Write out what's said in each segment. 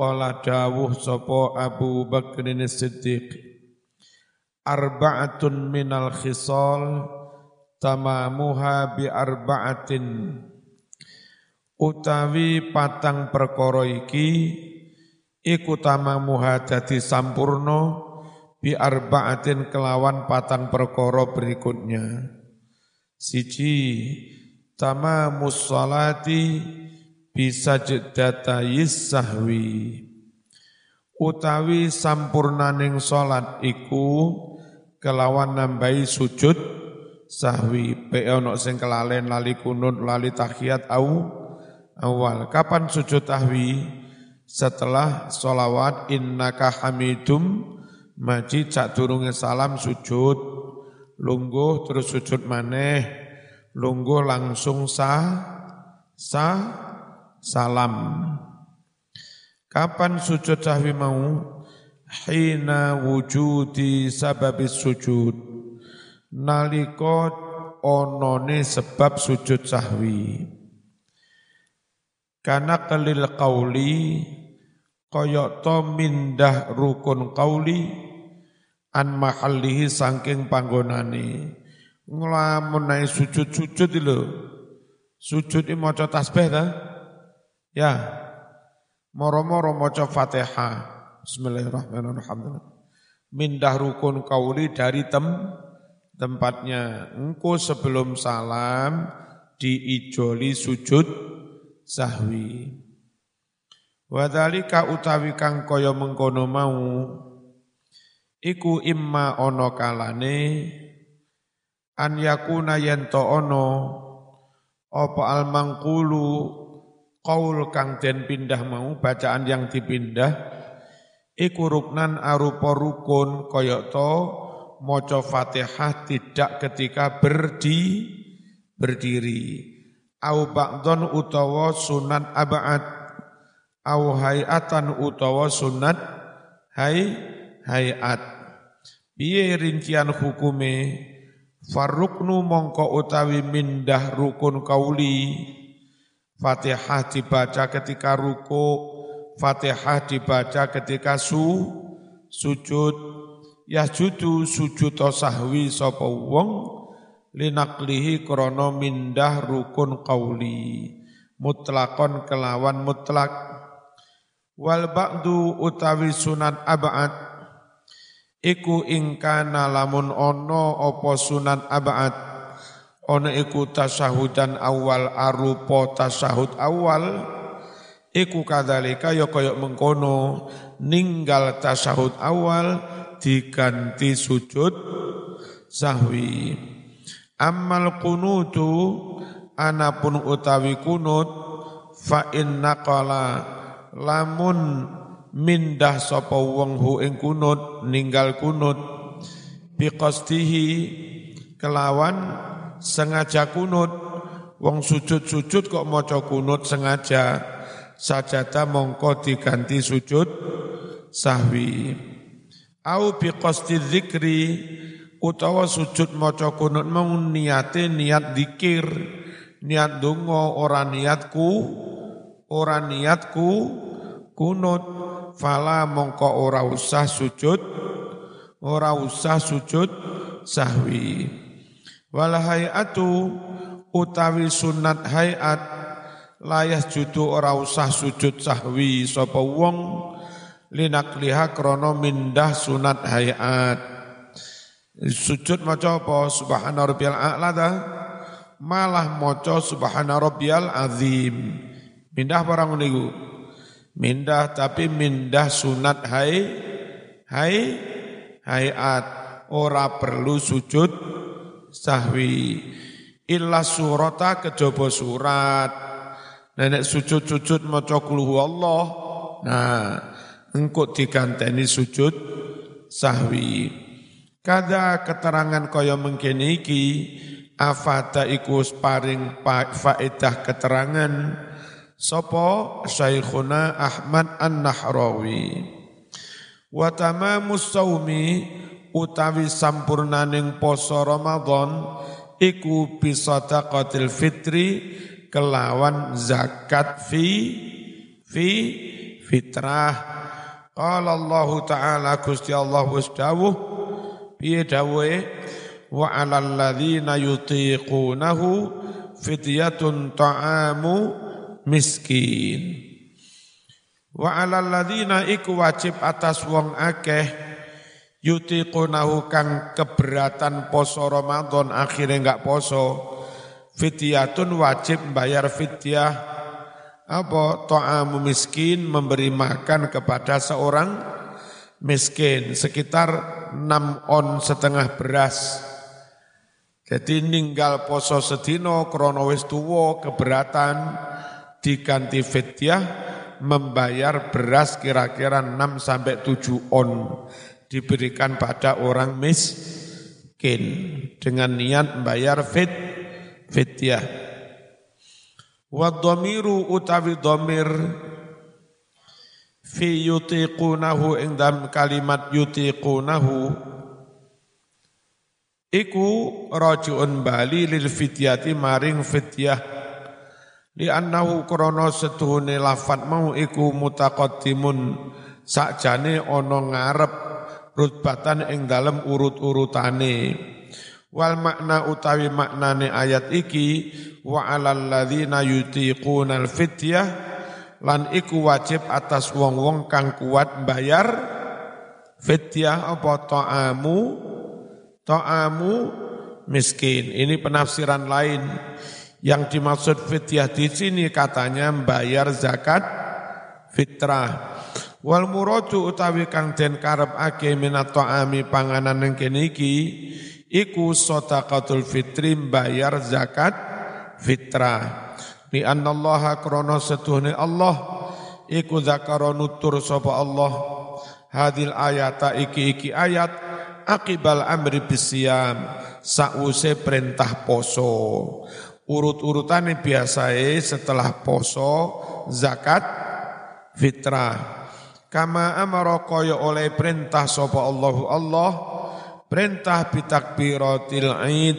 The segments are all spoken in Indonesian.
Qala dawuh sapa Abu Bakrin Siddiq Arba'atun minal khisal tamamuha bi arba'atin. Utawi patang perkara iki iku tamamuha dadi sampurno bi arba'atin kelawan patang perkara berikutnya. Siji tamamus salati bisa jeddatayis sahwi. Utawi sampurnaning salat iku kelawan nambahi sujud sahwi. Pe ono sing kelalen lali kunut lali tahiyat au awal. Kapan sujud tahwi setelah solawat innaka hamidum majid. Cak turunge salam sujud. Lungguh terus sujud maneh. Lungguh langsung sah sah salam. Kapan sujud sahwi mau? Hina wujudi sababis sujud. Nalika onone sebab sujud sahwi. Karena kelil kauli koyok to mindah rukun kauli an mahallihi saking panggonane. Nglamun naik sujud-sujud lho. Sujud iki maca tasbih ta ya. Moro-moro maca Fatihah. Bismillahirrahmanirrahim. Mindah rukun kauli dari tem tempatnya. Engko sebelum salam diijoli sujud sahwi. Wadhalika utawi kang kaya mengkono mau iku imma ono kalane an yakuna yento ono apa al mangkulu qaul kang den pindah mau bacaan yang dipindah iku ruknan arupa rukun kaya to maca Fatihah tidak ketika berdi berdiri. Au ba'don utawa sunat abad. Au hayatan utawa sunat hay hayat. Piye rincian hukume? Farruknu mongko utawi mindah rukun kauli Fatihah dibaca ketika ruku Fatihah dibaca ketika su sujud. Yasjudu sujud sahwi sapa wong linaklihi krana mindah rukun kauli mutlakon kelawan mutlak. Wal ba'du utawi sunat abad. Iku ingkana lamun ono opo sunan abad ono iku tasahudan awal arupo tasahud awal. Iku kadalika ya kaya mengkono ninggal tasahud awal diganti sujud sahwi. Amal kunutu anapun utawi kunut fa inna lamun mindah sapa wong hu ing kunut ninggal kunut biqastihi kelawan sengaja kunut. Wong sujud-sujud kok maca kunut sengaja. Sajada mongko diganti sujud sahwi. Au biqasti dzikri utawa sujud maca kunut mau niate niat dikir niat donga ora niatku ora niatku kunut. Fala mongko ora usah sujud ora usah sujud sahwi wal hayatu utawi sunat hayat layas judu ora usah sujud sahwi sapa wong linakliha krono mindah sunat hayat. Sujud maca apa? Subhana rabbiyal a'la ta? Malah maca subhana rabbiyal azim. Mindah barang niku mindah tapi mindah sunat hai hai hayat. Ora perlu sujud sahwi. Illa surata kejaba surat. Nenek sujud-sujud maca kulhu Allah. Nah engkau diganteni sujud sahwi. Kada keterangan kaya mengkene iki afata iku paring faedah keterangan. Sopo? Syekhuna Ahmad An-Nahrawi. Wa tamamus saumi utawi sampurnaning poso Ramadan iku bisadaqatil fitri kelawan zakat fi fi fitrah. Qala Allah taala Gusti Allah wis dawuh piye dawuhe? Wa 'alal ladzina yutiqunahu fidyatun ta'amu miskin. Wa 'alal ladzina iku wajib atas wong akeh yutiqunahu kang keberatan poso Ramadan akhirnya enggak poso. Fidyatun wajib bayar fidyah. Apa? Ta'amu miskin memberi makan kepada seorang miskin. Sekitar 6 on setengah beras. Jadi ninggal poso sedino krono wis keberatan. Diganti fidyah membayar beras kira-kira 6 sampai 7 on diberikan pada orang miskin dengan niat membayar fit fidyah. Wa dhamiru utawi dhamir fi yutiqunahu ing dalam kalimat yutiqunahu iku rajuun bali lil fidyati maring fidyah li annahu krana setuhune lafat mau iku mutaqaddimun sakjane ana ngarep rutbatan ing dalem urut-urutane wal makna utawi maknane ayat iki wa alal ladzina yutiquna al fidyah lan iku wajib atas wong-wong kang kuat bayar fidyah apa ta'amu ta'amu miskin. Ini penafsiran lain. Yang dimaksud fidyah di sini katanya bayar zakat fitrah. Wal muradu utawi kang den karep ake minat ta'ami panganan yang kene iki iku sadaqatul fitri bayar zakat fitrah. Li annallaha krana setuhne Allah iku zakara nutur Allah. Hadil ayata iki iki ayat akibal amri bisyam sause perintah poso. Urut-urutane biasae setelah poso zakat fitrah kama amara kaya oleh perintah sapa Allahu Allah perintah bitakbiratil id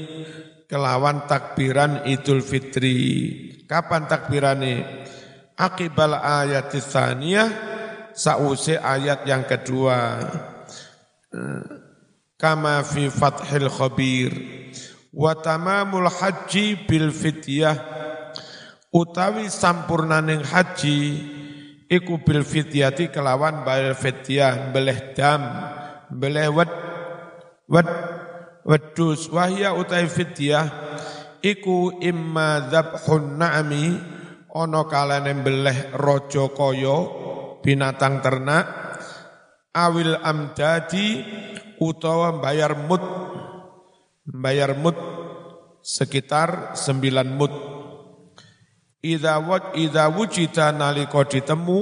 kelawan takbiran Idul Fitri. Kapan takbirane? Akibal ayat tsaniyah sause ayat yang kedua. Kama fi fathil khabir wa tamamul haji bil fidyah utawi sampurnaning haji iku bil fidyati kelawan bayar fidyah beleh dam beleh wad wad wedus wahya utawi fidyah iku imma dzabhun na'mi ana kalane beleh raja kaya binatang ternak awil amdadi utawa bayar mut bayar mut sekitar sembilan mut Idza wad idza wujita nalika ditemu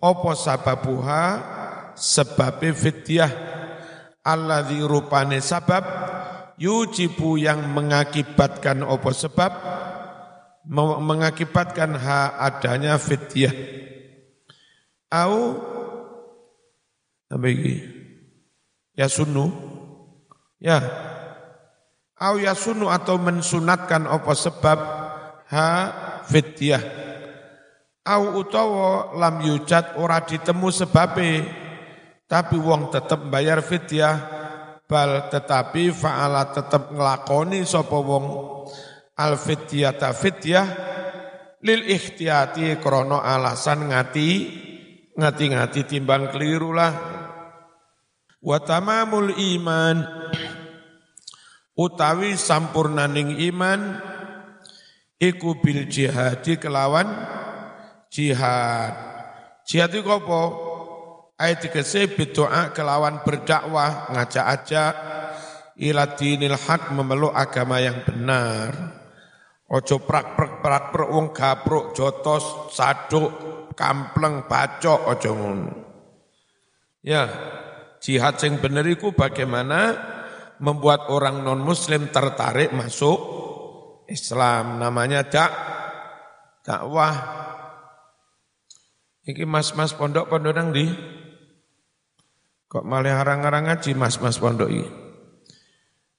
apa sababuha sebabe fidyah alladzi rupane sabab yujibu yang mengakibatkan apa sebab mengakibatkan ha adanya fidyah au apa ini? Ya sunu. Ya. Au ya sunu atau mensunatkan apa sebab ha fidyah. Au utawa lam yujad ora ditemu sebabe tapi wong tetep bayar fidyah bal tetapi fa'ala tetep nglakoni sapa wong al fidyata fidyah lil ikhtiyati krono alasan ngati ngati-ngati timbang keliru lah wa tamamul iman utawi sampurnaning iman iku bil jihadi kelawan jihad. Jihad iku apa? Ayat dikese berdoa kelawan berdakwah ngajak-ajak ila dinil memeluk agama yang benar. Ojo prak prak prak prak wong gapruk jotos saduk kampleng bacok ojo ngono. Ya jihad sing bener iku bagaimana membuat orang non muslim tertarik masuk Islam namanya dak dakwah. Iki mas-mas pondok pondok nang di kok malah harang-harang ngaji mas-mas pondok iki?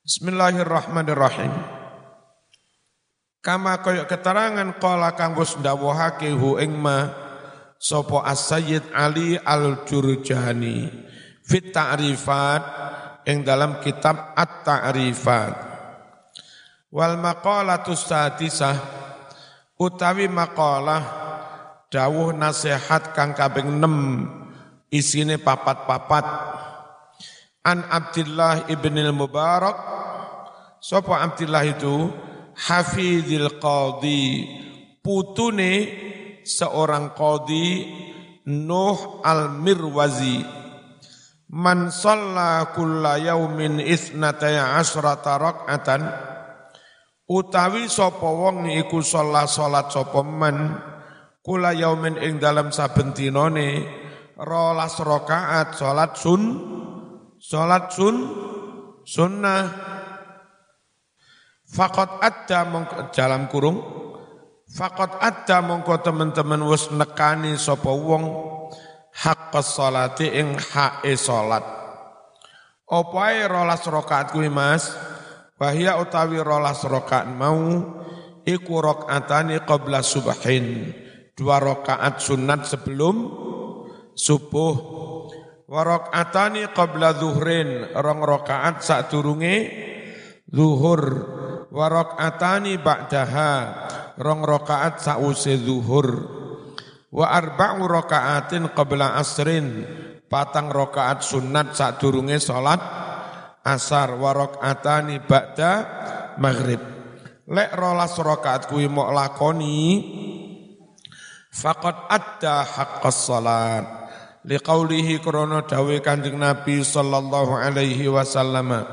Bismillahirrahmanirrahim. Kama kaya keterangan qala kang Gus ndawuhake hu ing ma sopo Ali al-Jurjani fit ta'rifat ing dalam kitab at-ta'rifat wal maqalatus sadisah utawi maqalah dawuh nasihat kang kaping 6 isine papat-papat. An Abdullah ibn al-Mubarak sapa Abdullah itu? Hafizil qadi putune seorang qadi Nuh al-Mirwazi. Man shalla kulla yaumin isnataya asrata rak'atan utawi sapa wong iku sholat salat sapa man kula yaumin ing dalam saben dinane rolas rakaat salat sun salat sun sunnah Fakot ada mongko dalam kurung Fakot ada mongko teman-teman wis nekani sapa wong hak salati ing hae salat. Apa ae rolas rakaat kuwi Mas? Wahia utawi rolas rakaat mau iku rakaatani qabla subhin. Dua rakaat sunat sebelum subuh. Wa rakaatani qabla zuhrin, rong rakaat sadurunge zuhur wa atani ba'daha rong rakaat sause zuhur wa arba'u rakaatin qabla asrin patang rakaat sunat sadurunge salat asar wa atani ba'da maghrib. Lek rolas rakaat kuwi mok lakoni faqad adda haqqas salat. Liqaulihi krana dawe Kanjeng Nabi sallallahu alaihi wasallam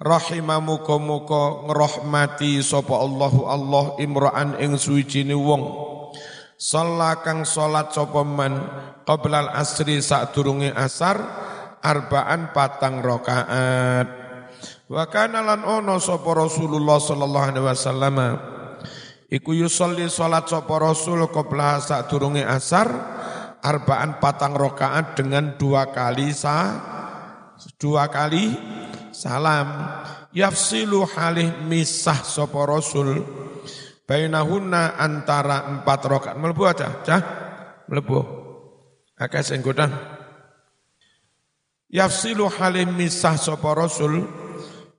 rahimamu muka ngrahmati sapa Allahu Allah imra'an ing suwijine wong. Salat kang salat sapa man asri sadurunge asar arbaan patang rakaat. Wa kana lan ono sapa Rasulullah sallallahu alaihi wasallam iku yusolli salat sapa Rasul qabla sadurunge asar arbaan patang rakaat dengan dua kali sa dua kali salam. Yafsilu halih misah sapa rasul bainahunna antara empat rakaat. Mlebu aja cah mlebu. Akeh sing godang yafsilu halih misah sapa rasul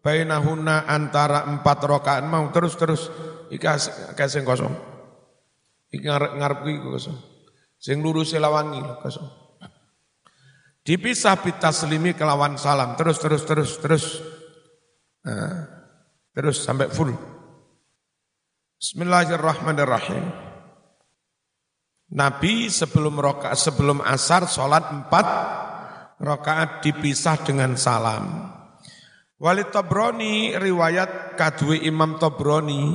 bainahunna antara empat rakaat mau terus terus iki akeh sing kosong iki ngarep ngarep kosong sing lurus lawangi kosong Dipisah selimi kelawan salam. Terus, terus, terus, terus. Nah, terus sampai full. Bismillahirrahmanirrahim. Nabi sebelum roka, sebelum asar sholat empat rakaat dipisah dengan salam. Walid Tobroni riwayat kadwe Imam Tobroni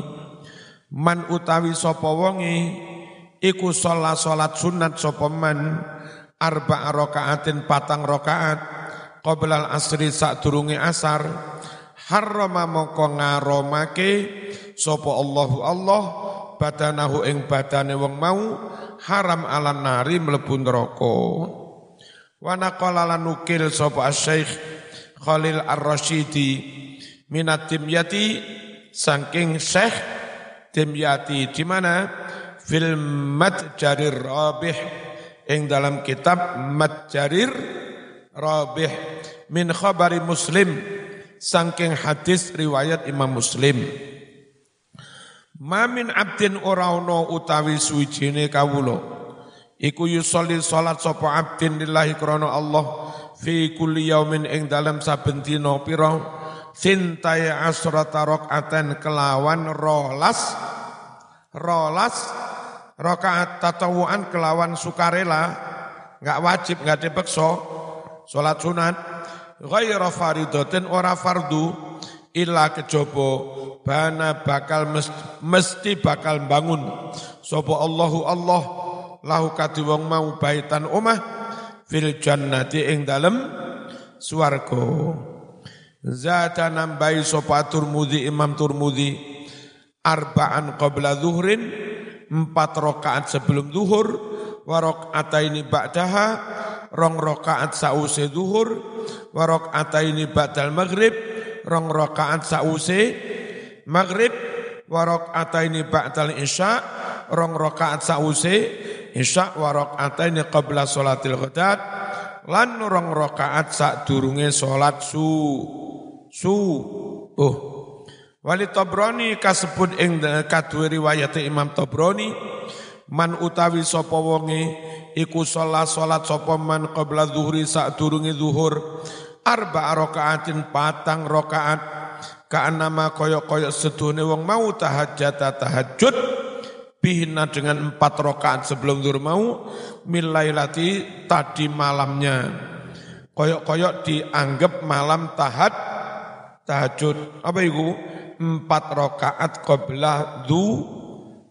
man utawi sapa wonge iku sholat sholat sunat sapa man arba rakaatin patang rakaat qoblal asri sak durunge asar harrama mongko ngaromake sapa Allahu Allah badanahu ing badane wong mau haram ala nari mlebu neraka wa naqala nukil sapa Syekh Khalil Ar-Rasyidi minat timyati saking Syekh Timyati di mana fil jarir rabih ing dalam kitab Matjarir Rabih min khabari Muslim saking hadis riwayat Imam Muslim. Mamin abdin ora utawi suwijine kawula iku yusolli salat sapa abdin lillahi krana Allah. Fi kulli yaumin ing dalam saben dina pira? Sintai asrata rakaatan kelawan rolas rolas rakaat tatawuan kelawan sukarela, nggak wajib, nggak dipeksa, sholat sunat, ghaira faridatin ora fardu, illa kejobo, bana bakal mesti bakal bangun, sopo Allahu Allah, lahu kati wong mau baitan umah, fil jannati ing dalem suargo. Zata nambahi sopa turmudi imam turmudi, arba'an qabla zuhrin, empat rokaat sebelum duhur, warok ini ba'daha, rong rokaat sause duhur, warok ini ba'dal maghrib, rong rokaat sause maghrib, warok ini ba'dal isya, rong rokaat sause isya wa rakaataini qabla salatil ghadat lan rong rakaat sadurunge salat su su oh Wali Tobroni kasebut ing kadue riwayat Imam Tobroni man utawi sapa wonge iku sholat sholat sapa man qabla zuhri sadurunge zuhur arba rakaatin patang rakaat ka'annama kaya-kaya sedune wong mau tahajjud. tahajud bihina dengan empat rakaat sebelum zuhur mau milailati tadi malamnya. Koyok-koyok dianggap malam tahad tahajud. Apa itu? Empat rakaat qabla du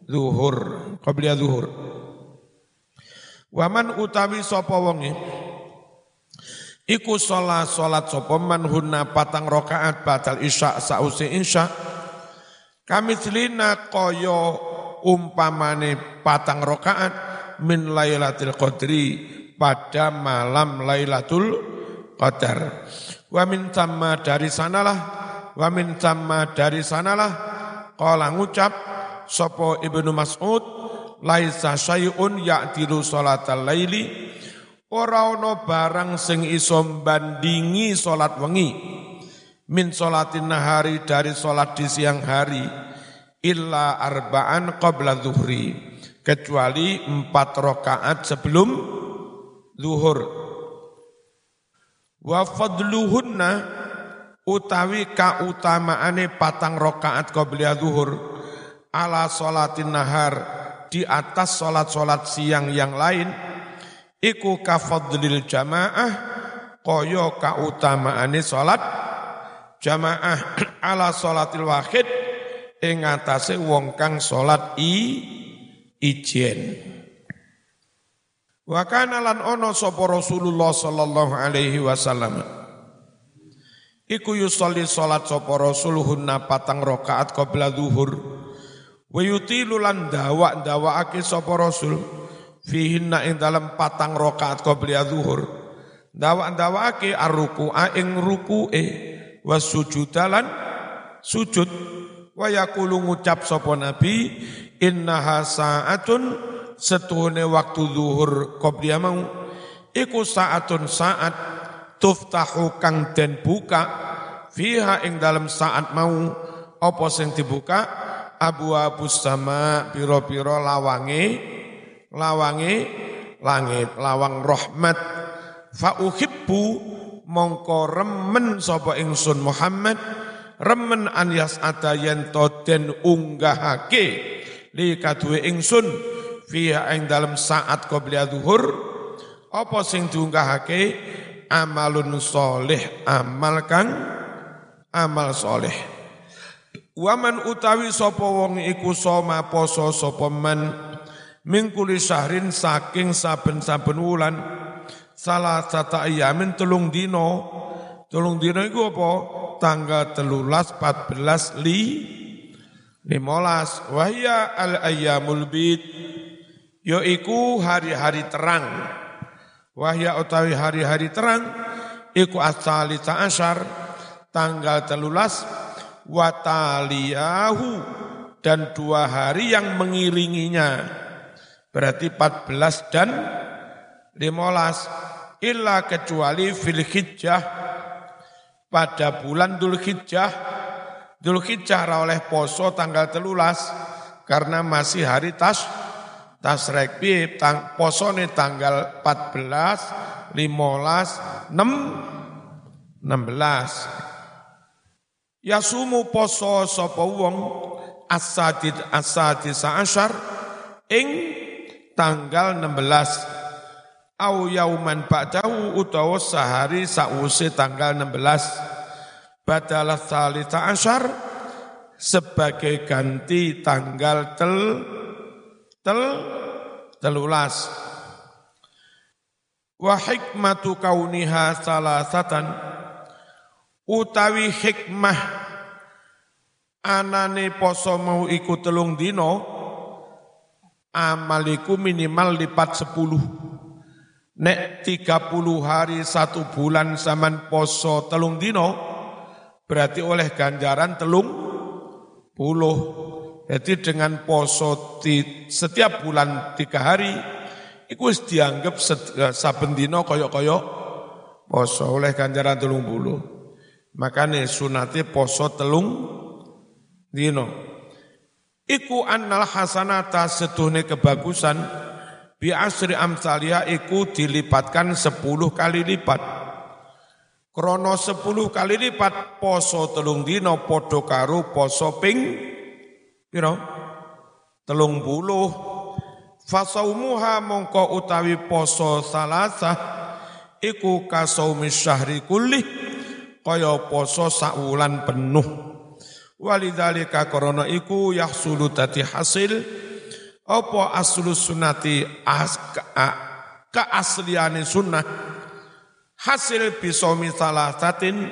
zuhur. Qabla zuhur. Waman utawi sapa wonge? Iku sholat sholat sapa? Man hunna patang rakaat batal isya sause isya. Kami selina koyo umpamane patang rokaat min Lailatul Qadri pada malam Lailatul Qadar. Wa min tamma dari sanalah wa min tamma dari sanalah qala ngucap sapa Ibnu Mas'ud laisa syai'un ya'tilu salatal laili ora ana barang sing iso bandingi salat wengi min salatin nahari dari salat di siang hari illa arba'an qabla zuhri. Kecuali empat rakaat sebelum zuhur. Wa fadluhunna utawi kautamaane patang rakaat qabla zuhur ala salatin nahar di atas salat-salat siang yang lain iku kafadlil jamaah kaya kautamaane salat jamaah. Ala salatil wahid ing atase wong kang salat i ijen. Wa kana lan ono sapa Rasulullah sallallahu alaihi wasallam. Iku yusolli salat sapa Rasulunna patang rakaat qabla zuhur. Wa yutilu lan dawa-dawakake sapa Rasul fihinna ing dalam patang rakaat qabla zuhur. Dawa-dawakake arruku'a ing ruku'e was sujudalan sujud wa yaqulu ngucap sapa nabi innaha saatun setuhune waktu zuhur qobliya mau. Iku saatun saat tuftahu kang den buka fiha ing dalam saat mau. Apa sing dibuka? Abu abu sama piro-piro lawange lawange langit lawang rahmat. Fa uhibbu mongko remen sapa ingsun Muhammad remen an yas'ata yen to den unggahake. Li kadue ingsun fiha ing dalam saat qabla zuhur apa sing diunggahake? Amalun soleh amal kang amal soleh. Waman utawi sapa wong iku soma poso sapa man mingkuli syahrin saking saben-saben wulan salah sata ayamin telung dino telung dino iku apa tanggal telulas 14 li limolas. Wahya al ayyamul bid yaiku hari-hari terang. Wahya utawi hari-hari terang iku asali ta'asyar tanggal telulas wataliyahu dan dua hari yang mengiringinya. Berarti 14 dan 15 illa kecuali fil hijjah pada bulan Dhul Hijjah. Dhul Hijjah oleh poso tanggal telulas karena masih hari tas tasrek bi tang tanggal 14, 15, 6 16. Yasumu poso sapa wong asadid asadid sa'asyar ing tanggal 16 au yauman ba'dahu utawa sehari sause tanggal 16 badalah salita asyar sebagai ganti tanggal tel tel telulas. Wa hikmatu kauniha salasatan utawi hikmah anane poso mau ikut telung dino amaliku minimal lipat sepuluh Nek 30 hari satu bulan zaman poso telung dino, berarti oleh ganjaran telung puluh. Jadi dengan poso di, setiap bulan tiga hari, wis dianggap eh, saben dina kaya-kaya poso oleh ganjaran telung bulu. Makane sunate poso telung dino. Iku annal hasanata setuhne kebagusan bi asri amsalia iku dilipatkan sepuluh kali lipat. Krono sepuluh kali lipat poso telung dino podo karo poso ping piro telung puluh. Fasaumuha mongko utawi poso salasa iku kasaumi syahri kulli kaya poso saulan penuh. Walidzalika korona iku yahsulu tati hasil apa aslu sunati as, keasliane sunnah? Hasil bisomi salah satin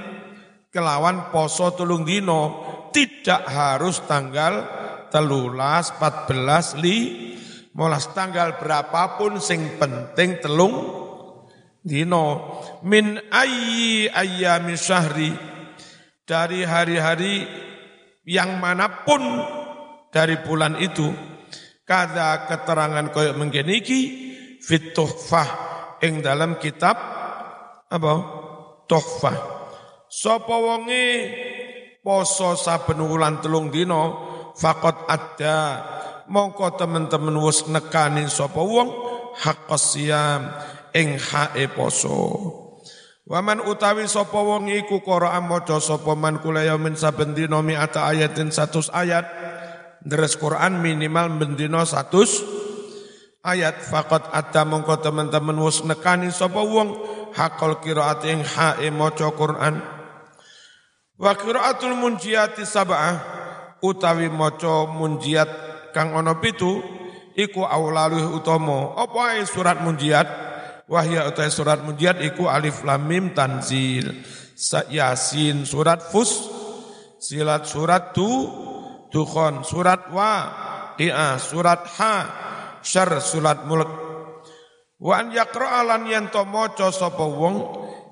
kelawan poso tulung dino. Tidak harus tanggal telulas 14 li molas tanggal berapapun sing penting telung dino. Min ayyi ayyami syahri. Dari hari-hari yang mana pun dari bulan itu kada keterangan koyok menggeniki fit tuhfah ing dalam kitab apa tuhfah sapa wonge poso saben wulan telung dino fakot ada mongko temen-temen wis nekani sapa wong haqqas siam ing hae poso Waman utawi sapa wong iku qira'a maca sapa man kula yaumin saben dina mi'ata ayatin 100 ayat. Deres Quran minimal bendina 100 ayat faqat ada mongko teman-teman wis nekani sapa wong hakol qiraat ing hae maca Quran. Wa qiraatul munjiati sab'ah utawi maca munjiat kang ana pitu iku aulaluh utama. Apa surat munjiat? Wahya utai surat mujiat iku alif lam mim tanzil. Yasin surat fus. Silat surat tu. Dukhon surat wa. Ia surat ha. Syar surat mulk. Wa an yakra'alan yanto moco sopo wong.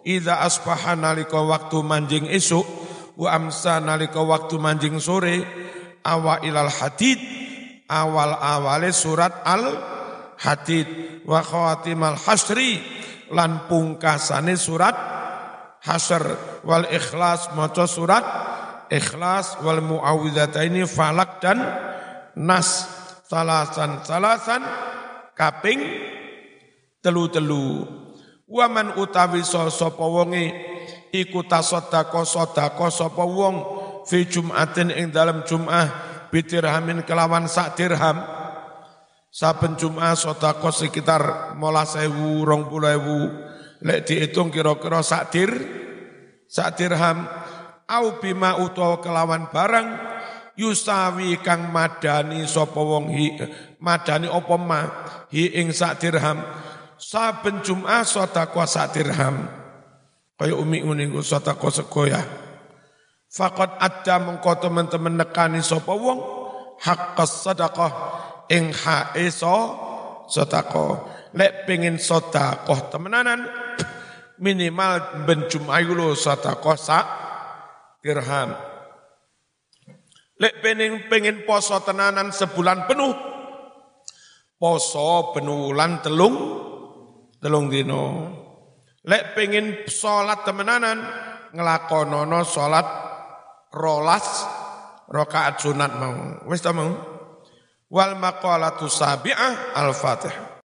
Iza aspaha nalika waktu manjing esuk. Wa amsa nalika waktu manjing sore. Awa ilal hadid. Awal-awale surat al hadid wa khawatimal hasri lan pungkasane surat hasr wal ikhlas maca surat ikhlas wal muawwidzataini falak dan nas salasan salasan kaping telu-telu waman utawi sapa wonge iku tasaddaqa sedekah sapa wong fi jumatin ing dalam jum'ah bidirhamin kelawan sak dirham Saben Jumat sodako sekitar mola sewu, rong puluh ewu. Lek dihitung kira-kira sakdir, sakdir ham. Au bima utawa kelawan barang, yusawi kang madani sapa wong hi, madani apa ma, hi ing sak dirham. Saben Jumat sedekah sak dirham. Kaya umi ngene iku sedekah sekoya. Fakot ada mengko teman-teman nekani sapa wong haqqas sedekah ing hae so sedekah. Lek pengen sedekah temenanan minimal ben jumayu lo sedekah sak dirham. Lek pengen pengen poso tenanan sebulan penuh poso penulan telung telung dino. Lek pengen sholat temenanan ngelakonono sholat rolas rokaat sunat mau. Wis mau? wal maqalatu sabi'ah al-fatihah